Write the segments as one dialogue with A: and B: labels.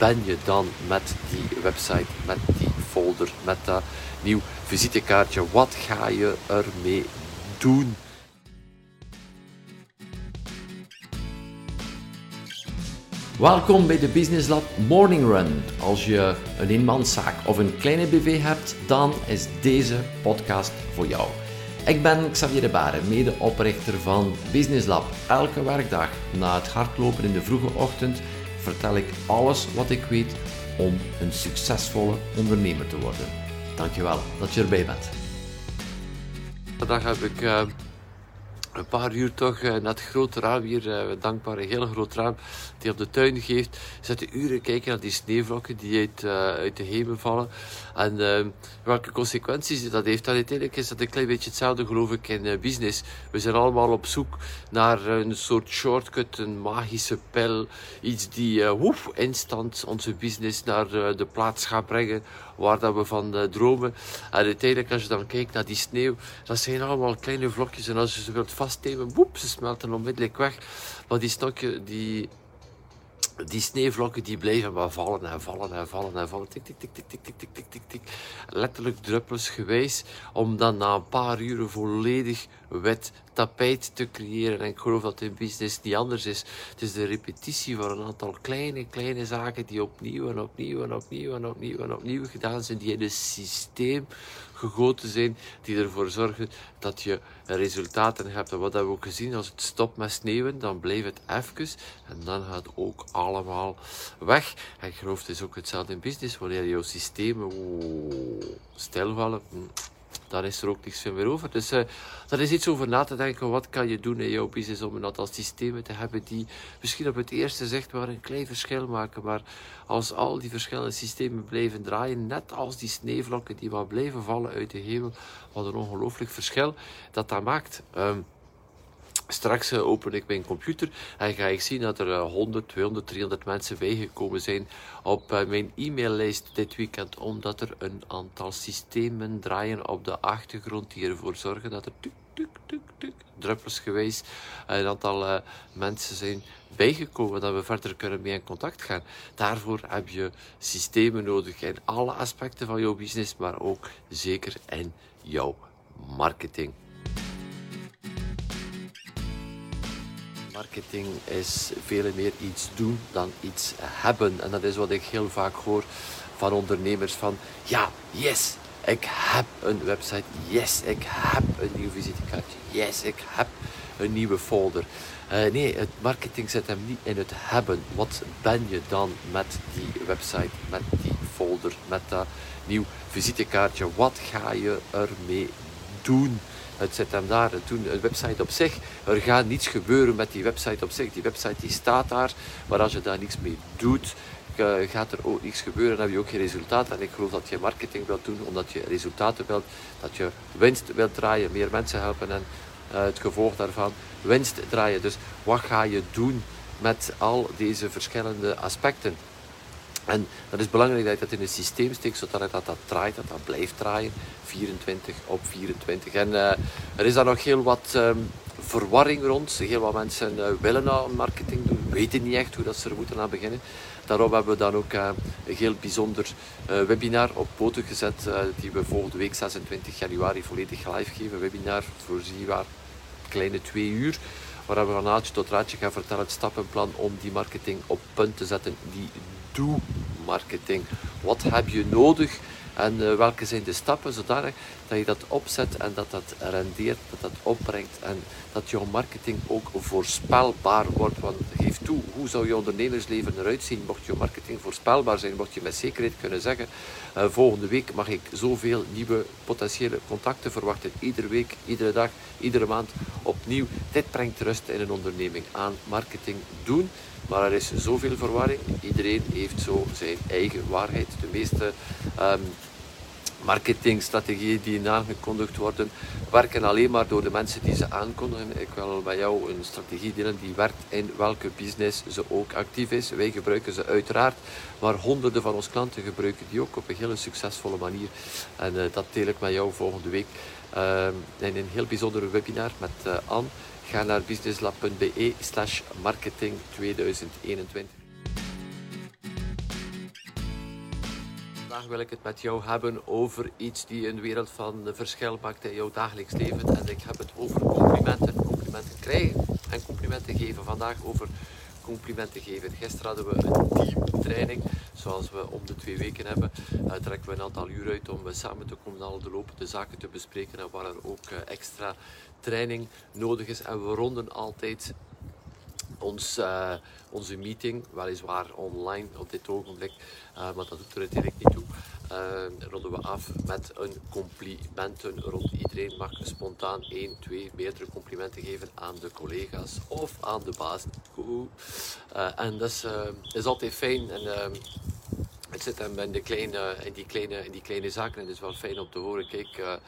A: ben je dan met die website, met die folder, met dat nieuw visitekaartje? Wat ga je ermee doen? Welkom bij de Business Lab Morning Run. Als je een eenmanszaak of een kleine BV hebt, dan is deze podcast voor jou. Ik ben Xavier de Baren, medeoprichter van Business Lab. Elke werkdag na het hardlopen in de vroege ochtend vertel ik alles wat ik weet om een succesvolle ondernemer te worden. Dankjewel dat je erbij bent. Vandaag heb ik uh, een paar uur toch uh, naar het grote raam hier, uh, dankbaar, een heel groot raam die op de tuin geeft. Zitten uren kijken naar die sneeuwvlokken die uit, uit de hemel vallen. En welke consequenties dat heeft. En uiteindelijk is dat een klein beetje hetzelfde, geloof ik, in business. We zijn allemaal op zoek naar een soort shortcut, een magische pil. Iets die woef, instant onze business naar de plaats gaat brengen waar dat we van dromen. En uiteindelijk, als je dan kijkt naar die sneeuw, dat zijn allemaal kleine vlokjes. En als je ze wilt vastnemen, woep, ze smelten onmiddellijk weg. Maar die stokje, die die sneeuwvlokken die blijven maar vallen en vallen en vallen en vallen. Tik, tik, tik, tik, tik, tik, tik, tik, tik, tik. Letterlijk druppelsgewijs. Om dan na een paar uren volledig wit tapijt te creëren. En ik geloof dat in business niet anders is. Het is de repetitie van een aantal kleine, kleine zaken die opnieuw en opnieuw en opnieuw en opnieuw en opnieuw gedaan zijn. Die in een systeem gegoten zijn. Die ervoor zorgen dat je resultaten hebt. En wat hebben we ook gezien? Als het stopt met sneeuwen, dan blijft het even. En dan gaat ook allemaal weg. En ik geloof het is ook hetzelfde in business. Wanneer jouw systemen stilvallen, dan is er ook niks meer over. Dus uh, dat is iets over na te denken. Wat kan je doen in jouw business om een aantal systemen te hebben die misschien op het eerste zicht maar een klein verschil maken. Maar als al die verschillende systemen blijven draaien, net als die sneeuwvlokken die maar blijven vallen uit de hemel, wat een ongelooflijk verschil dat dat maakt. Um, Straks uh, open ik mijn computer en ga ik zien dat er uh, 100, 200, 300 mensen bijgekomen zijn op uh, mijn e-maillijst dit weekend, omdat er een aantal systemen draaien op de achtergrond die ervoor zorgen dat er tuk, tuk, tuk, tuk, druppelsgewijs een aantal uh, mensen zijn bijgekomen, dat we verder kunnen mee in contact gaan. Daarvoor heb je systemen nodig in alle aspecten van jouw business, maar ook zeker in jouw marketing. Marketing is veel meer iets doen dan iets hebben. En dat is wat ik heel vaak hoor van ondernemers van ja, yes, ik heb een website. Yes, ik heb een nieuw visitekaartje. Yes, ik heb een nieuwe folder. Uh, nee, het marketing zit hem niet in het hebben. Wat ben je dan met die website, met die folder, met dat nieuw visitekaartje? Wat ga je ermee doen? Het zit hem daar. toen een website op zich. Er gaat niets gebeuren met die website op zich. Die website die staat daar. Maar als je daar niets mee doet, gaat er ook niets gebeuren. Dan heb je ook geen resultaat. En ik geloof dat je marketing wilt doen omdat je resultaten wilt. Dat je winst wilt draaien, meer mensen helpen en uh, het gevolg daarvan winst draaien. Dus wat ga je doen met al deze verschillende aspecten? En dat is belangrijk dat je dat in een systeem steekt, zodat dat, dat draait, dat dat blijft draaien, 24 op 24. En uh, er is daar nog heel wat um, verwarring rond. Heel wat mensen uh, willen nou marketing doen, weten niet echt hoe dat ze er moeten aan beginnen. Daarom hebben we dan ook uh, een heel bijzonder webinar op poten gezet, die we volgende week 26 januari volledig live geven. Webinar voor waar kleine twee uur waar we van naadje tot raadje gaan vertellen het stappenplan om die marketing op punt te zetten, die do-marketing. Wat heb je nodig en uh, welke zijn de stappen zodanig dat je dat opzet en dat dat rendeert, dat dat opbrengt en dat jouw marketing ook voorspelbaar wordt. Want geef toe, hoe zou je ondernemersleven eruit zien mocht je marketing voorspelbaar zijn? Mocht je met zekerheid kunnen zeggen, uh, volgende week mag ik zoveel nieuwe potentiële contacten verwachten. Iedere week, iedere dag, iedere maand opnieuw. Dit brengt rust in een onderneming aan marketing doen. Maar er is zoveel verwarring. Iedereen heeft zo zijn eigen waarheid. De meeste um, marketingstrategieën die aangekondigd worden, werken alleen maar door de mensen die ze aankondigen. Ik wil bij jou een strategie delen die werkt in welke business ze ook actief is. Wij gebruiken ze uiteraard, maar honderden van onze klanten gebruiken die ook op een hele succesvolle manier. En uh, dat deel ik met jou volgende week uh, in een heel bijzondere webinar met uh, Anne. Ga naar businesslab.be slash marketing 2021. Vandaag wil ik het met jou hebben over iets die een wereld van verschil maakt in jouw dagelijks leven. En ik heb het over complimenten. Complimenten krijgen en complimenten geven. Vandaag over complimenten geven. Gisteren hadden we een teamtraining, zoals we om de twee weken hebben. Uh, trekken we een aantal uur uit om samen te komen al de lopende zaken te bespreken en waar er ook uh, extra training nodig is. En we ronden altijd ons, onze meeting, weliswaar online op dit ogenblik, uh, maar dat doet er uiteindelijk niet ronden we af met een complimenten rond iedereen mag spontaan 1, 2, meerdere complimenten geven aan de collega's of aan de baas. en dat is, is, altijd fijn en het zit hem in, de kleine, in, die kleine, in die kleine zaken en het is wel fijn om te horen. Kijk,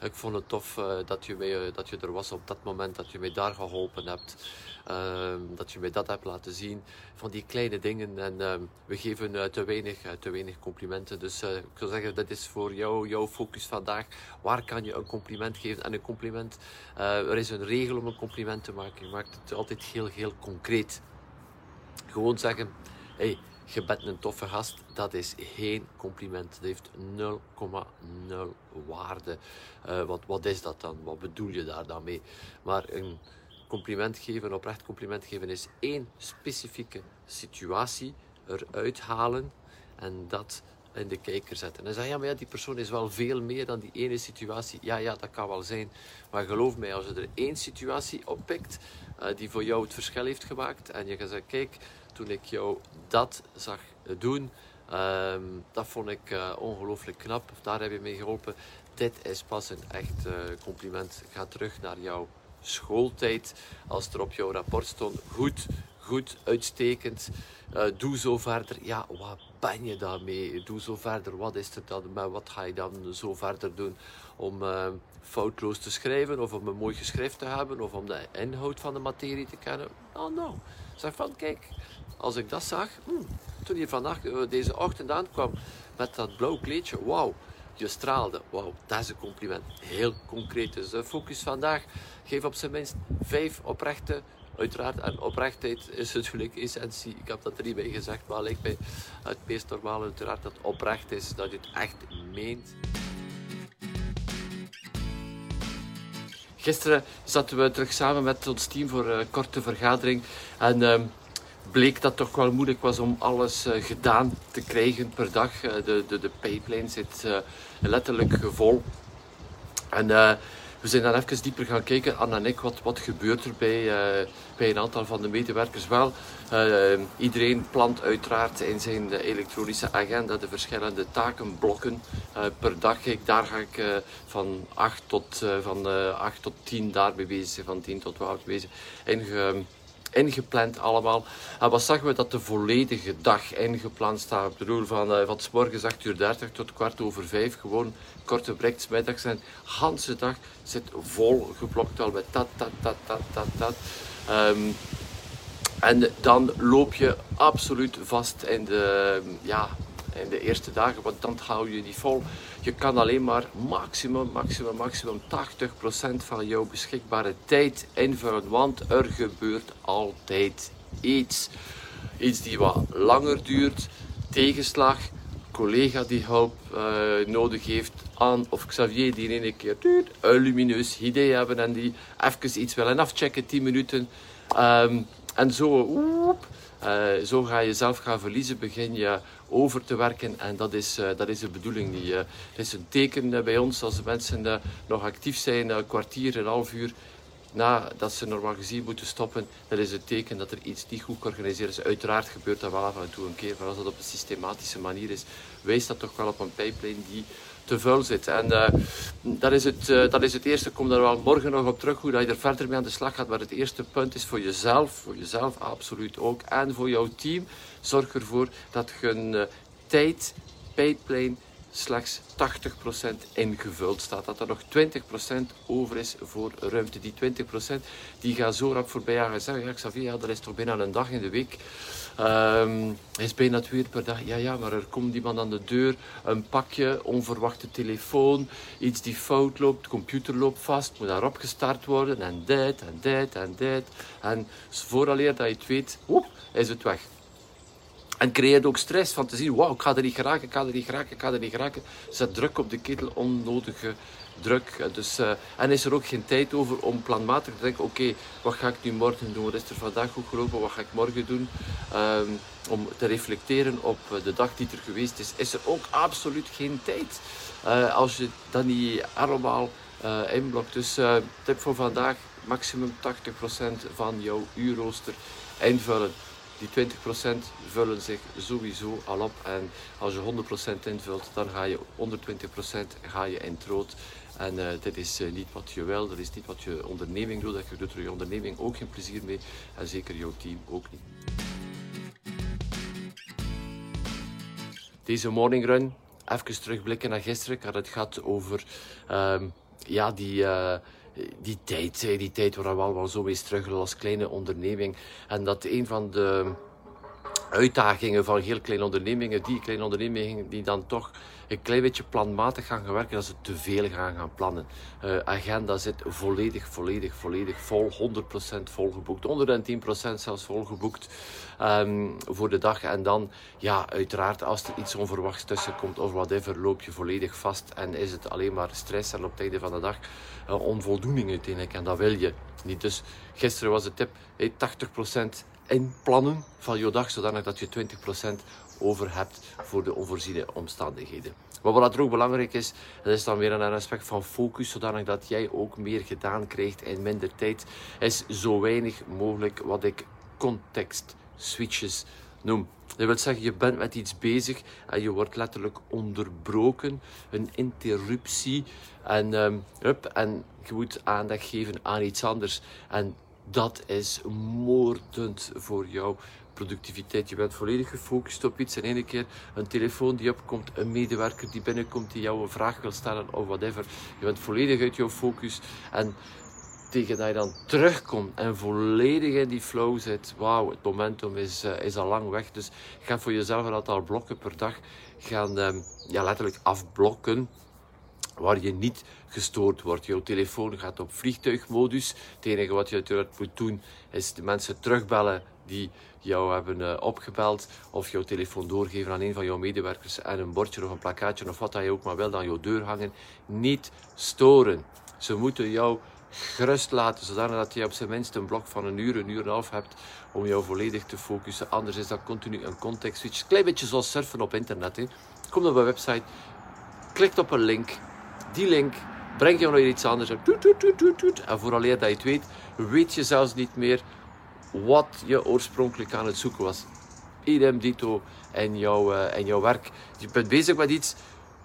A: ik vond het tof dat, je mij, dat je er was op dat moment, dat je mij daar geholpen hebt. Ehm, dat je mij dat hebt laten zien. Van die kleine dingen. En ehm, we geven te, weinig, te weinig complimenten. Dus ik zou zeggen, dat is voor jou, jouw focus vandaag. Waar kan je een compliment geven? En een compliment, er is een regel om een compliment te maken. Je maakt het altijd heel, heel concreet. Gewoon zeggen, hey, je bent een toffe gast, dat is geen compliment. Dat heeft 0,0 waarde. Uh, wat, wat is dat dan? Wat bedoel je daar dan mee? Maar een compliment geven, oprecht compliment geven, is één specifieke situatie eruit halen en dat in de kijker zetten. En zeg ja, maar ja, die persoon is wel veel meer dan die ene situatie. Ja, ja, dat kan wel zijn. Maar geloof mij, als je er één situatie oppikt uh, die voor jou het verschil heeft gemaakt en je gaat zeggen, kijk, toen ik jou dat zag doen, um, dat vond ik uh, ongelooflijk knap. Daar heb je mee geholpen. Dit is pas een echt uh, compliment. Ga terug naar jou schooltijd, als er op jouw rapport stond, goed, goed, uitstekend, doe zo verder. Ja, wat ben je daarmee? Doe zo verder. Wat is het dan? Maar wat ga je dan zo verder doen? Om uh, foutloos te schrijven, of om een mooi geschrift te hebben, of om de inhoud van de materie te kennen? Oh, no. Zeg van, kijk, als ik dat zag, hmm, toen je vandaag, uh, deze ochtend aankwam met dat blauw kleedje, wauw je straalde. Wauw, dat is een compliment. Heel concreet. Dus de focus vandaag, geef op zijn minst vijf oprechte Uiteraard, en oprechtheid is natuurlijk essentie. Ik heb dat er niet bij gezegd, maar lijkt mij het meest normale uiteraard dat oprecht is, dat je het echt meent. Gisteren zaten we terug samen met ons team voor een korte vergadering. En uh, bleek dat toch wel moeilijk was om alles uh, gedaan te krijgen per dag. Uh, de, de, de pipeline zit letterlijk vol. En we zijn dan even dieper gaan kijken, Anna en ik, wat, wat gebeurt er bij, bij een aantal van de medewerkers wel. iedereen plant uiteraard in zijn elektronische agenda de verschillende takenblokken per dag. Kijk, daar ga ik van 8 tot, van, 8 tot 10 daarmee bezig, van 10 tot 12 bezig. En ingepland allemaal. En wat zagen we dat de volledige dag ingepland staat. Ik bedoel, van, uh, van s morgens 8 uur 30 tot kwart over 5. Gewoon korte breaks, middags en de dag zit vol geblokt al met dat, dat, dat, dat, dat, dat. Um, en dan loop je absoluut vast in de, ja, de eerste dagen, want dan hou je die vol. Je kan alleen maar maximum, maximum, maximum 80% van jouw beschikbare tijd invullen, want er gebeurt altijd iets. Iets die wat langer duurt, tegenslag, collega die hulp uh, nodig heeft, aan of Xavier die in een keer een lumineus idee hebben en die even iets willen afchecken, 10 minuten. Um, en zo, uh, zo ga je zelf gaan verliezen, begin je over te werken. En dat is, uh, dat is de bedoeling. Die, uh, het is een teken bij ons als mensen nog actief zijn, een kwartier, een half uur nadat ze normaal gezien moeten stoppen. Dat is het teken dat er iets niet goed georganiseerd is. Uiteraard gebeurt dat wel af en toe een keer, maar als dat op een systematische manier is, wijst dat toch wel op een pipeline die te vuil zit. En uh, dat, is het, uh, dat is het eerste. Ik kom daar wel morgen nog op terug, hoe dat je er verder mee aan de slag gaat. Maar het eerste punt is voor jezelf, voor jezelf absoluut ook, en voor jouw team. Zorg ervoor dat je een uh, tijd, pipeline, slechts 80% ingevuld staat. Dat er nog 20% over is voor ruimte. Die 20% die gaat zo rap voorbij. Ja, zeggen, ja, Xavier, dat is toch bijna een dag in de week. Um, is bijna twee uur per dag. Ja, ja, maar er komt iemand aan de deur, een pakje, onverwachte telefoon, iets die fout loopt, computer loopt vast, moet daarop gestart worden en dit en dit en dit. En vooraleer dat je het weet, woep, is het weg. En creëert ook stress van te zien, wauw, ik ga er niet geraken, ik ga er niet geraken, ik ga er niet geraken. Zet druk op de ketel, onnodige druk. Dus, uh, en is er ook geen tijd over om planmatig te denken, oké, wat ga ik nu morgen doen? Wat is er vandaag goed gelopen? Wat ga ik morgen doen? Um, om te reflecteren op de dag die er geweest is, is er ook absoluut geen tijd. Uh, als je dat niet allemaal inblokt. Dus tip voor vandaag, maximum 80% van jouw uurrooster invullen. Die 20% vullen zich sowieso al op. En als je 100% invult, dan ga je 120% ga je in het rood. En uh, dit is uh, niet wat je wil, dat is niet wat je onderneming doet. Je doet er je onderneming ook geen plezier mee. En zeker jouw team ook niet. Deze morning run, even terugblikken naar gisteren. Had het gehad over um, ja, die... Uh, die tijd, die tijd waar we allemaal zo mee struggelen als kleine onderneming. En dat een van de uitdagingen van heel kleine ondernemingen, die kleine ondernemingen die dan toch een klein beetje planmatig gaan werken, dat ze te veel gaan gaan plannen. Uh, agenda zit volledig, volledig, volledig vol, 100% volgeboekt, 110% zelfs volgeboekt um, voor de dag. En dan, ja, uiteraard, als er iets onverwachts tussen komt of whatever, loop je volledig vast en is het alleen maar stress en op het einde van de dag uh, onvoldoening uiteindelijk. En dat wil je niet. Dus gisteren was de tip, hey, 80% inplannen van je dag, zodanig dat je 20% over hebt voor de onvoorziene omstandigheden. Maar wat er ook belangrijk is, dat is dan weer een aspect van focus, zodanig dat jij ook meer gedaan krijgt in minder tijd, is zo weinig mogelijk wat ik context switches noem. Dat wil zeggen, je bent met iets bezig en je wordt letterlijk onderbroken, een interruptie. En, um, en je moet aandacht geven aan iets anders. En dat is moordend voor jou productiviteit. Je bent volledig gefocust op iets en ene keer een telefoon die opkomt, een medewerker die binnenkomt die jou een vraag wil stellen of whatever. Je bent volledig uit jouw focus en tegen dat je dan terugkomt en volledig in die flow zit, wauw, het momentum is, uh, is al lang weg. Dus ga voor jezelf een aantal blokken per dag gaan um, ja, letterlijk afblokken waar je niet gestoord wordt. Jouw telefoon gaat op vliegtuigmodus. Het enige wat je uiteraard moet doen is de mensen terugbellen die jou hebben uh, opgebeld of jouw telefoon doorgeven aan een van jouw medewerkers en een bordje of een plakkaatje of wat dat je ook maar wil aan jouw deur hangen. Niet storen. Ze moeten jou gerust laten, zodat je op zijn minst een blok van een uur, een uur en een half hebt om jou volledig te focussen. Anders is dat continu een context switch. Klein beetje zoals surfen op internet. Hè. Kom op een website, klik op een link, die link brengt jou naar iets anders. En, toet, toet, toet, en dat je het weet, weet je zelfs niet meer wat je oorspronkelijk aan het zoeken was. Idem dito in jouw, uh, in jouw werk. Je bent bezig met iets,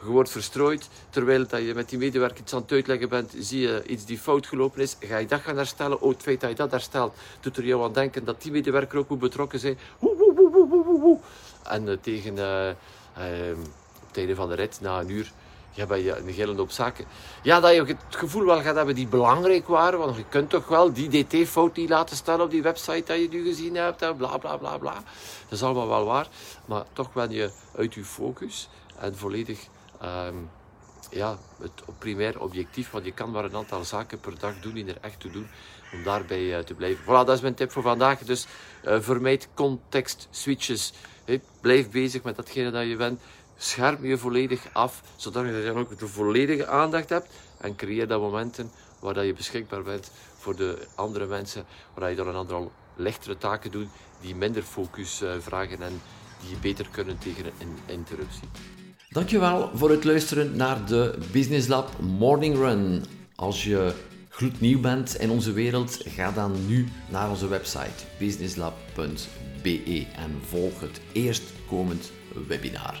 A: je wordt verstrooid. Terwijl dat je met die medewerker iets aan het uitleggen bent, zie je iets die fout gelopen is. Ga je dat gaan herstellen? Oh, het feit dat je dat herstelt, doet er jou aan denken dat die medewerker ook moet betrokken zijn. En tegen op het einde van de rit, na een uur, ja, bij een gillende op zaken. Ja, dat je het gevoel wel gaat hebben die belangrijk waren. Want je kunt toch wel die DT-fout niet laten staan op die website dat je nu gezien hebt. En bla bla bla bla. Dat is allemaal wel waar. Maar toch ben je uit je focus en volledig um, ja, het primair objectief. Want je kan maar een aantal zaken per dag doen die er echt toe doen. Om daarbij uh, te blijven. Voilà, dat is mijn tip voor vandaag. Dus uh, vermijd context switches. Blijf bezig met datgene dat je bent scherm je volledig af, zodat je dan ook de volledige aandacht hebt en creëer dat momenten waar dat je beschikbaar bent voor de andere mensen, waar je dan een aantal lichtere taken doet die minder focus uh, vragen en die beter kunnen tegen een interruptie.
B: Dankjewel voor het luisteren naar de Business Lab Morning Run. Als je gloednieuw bent in onze wereld, ga dan nu naar onze website businesslab.be en volg het eerstkomend webinar.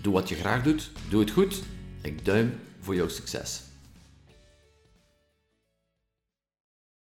B: Doe wat je graag doet, doe het goed. Ik duim voor jouw succes.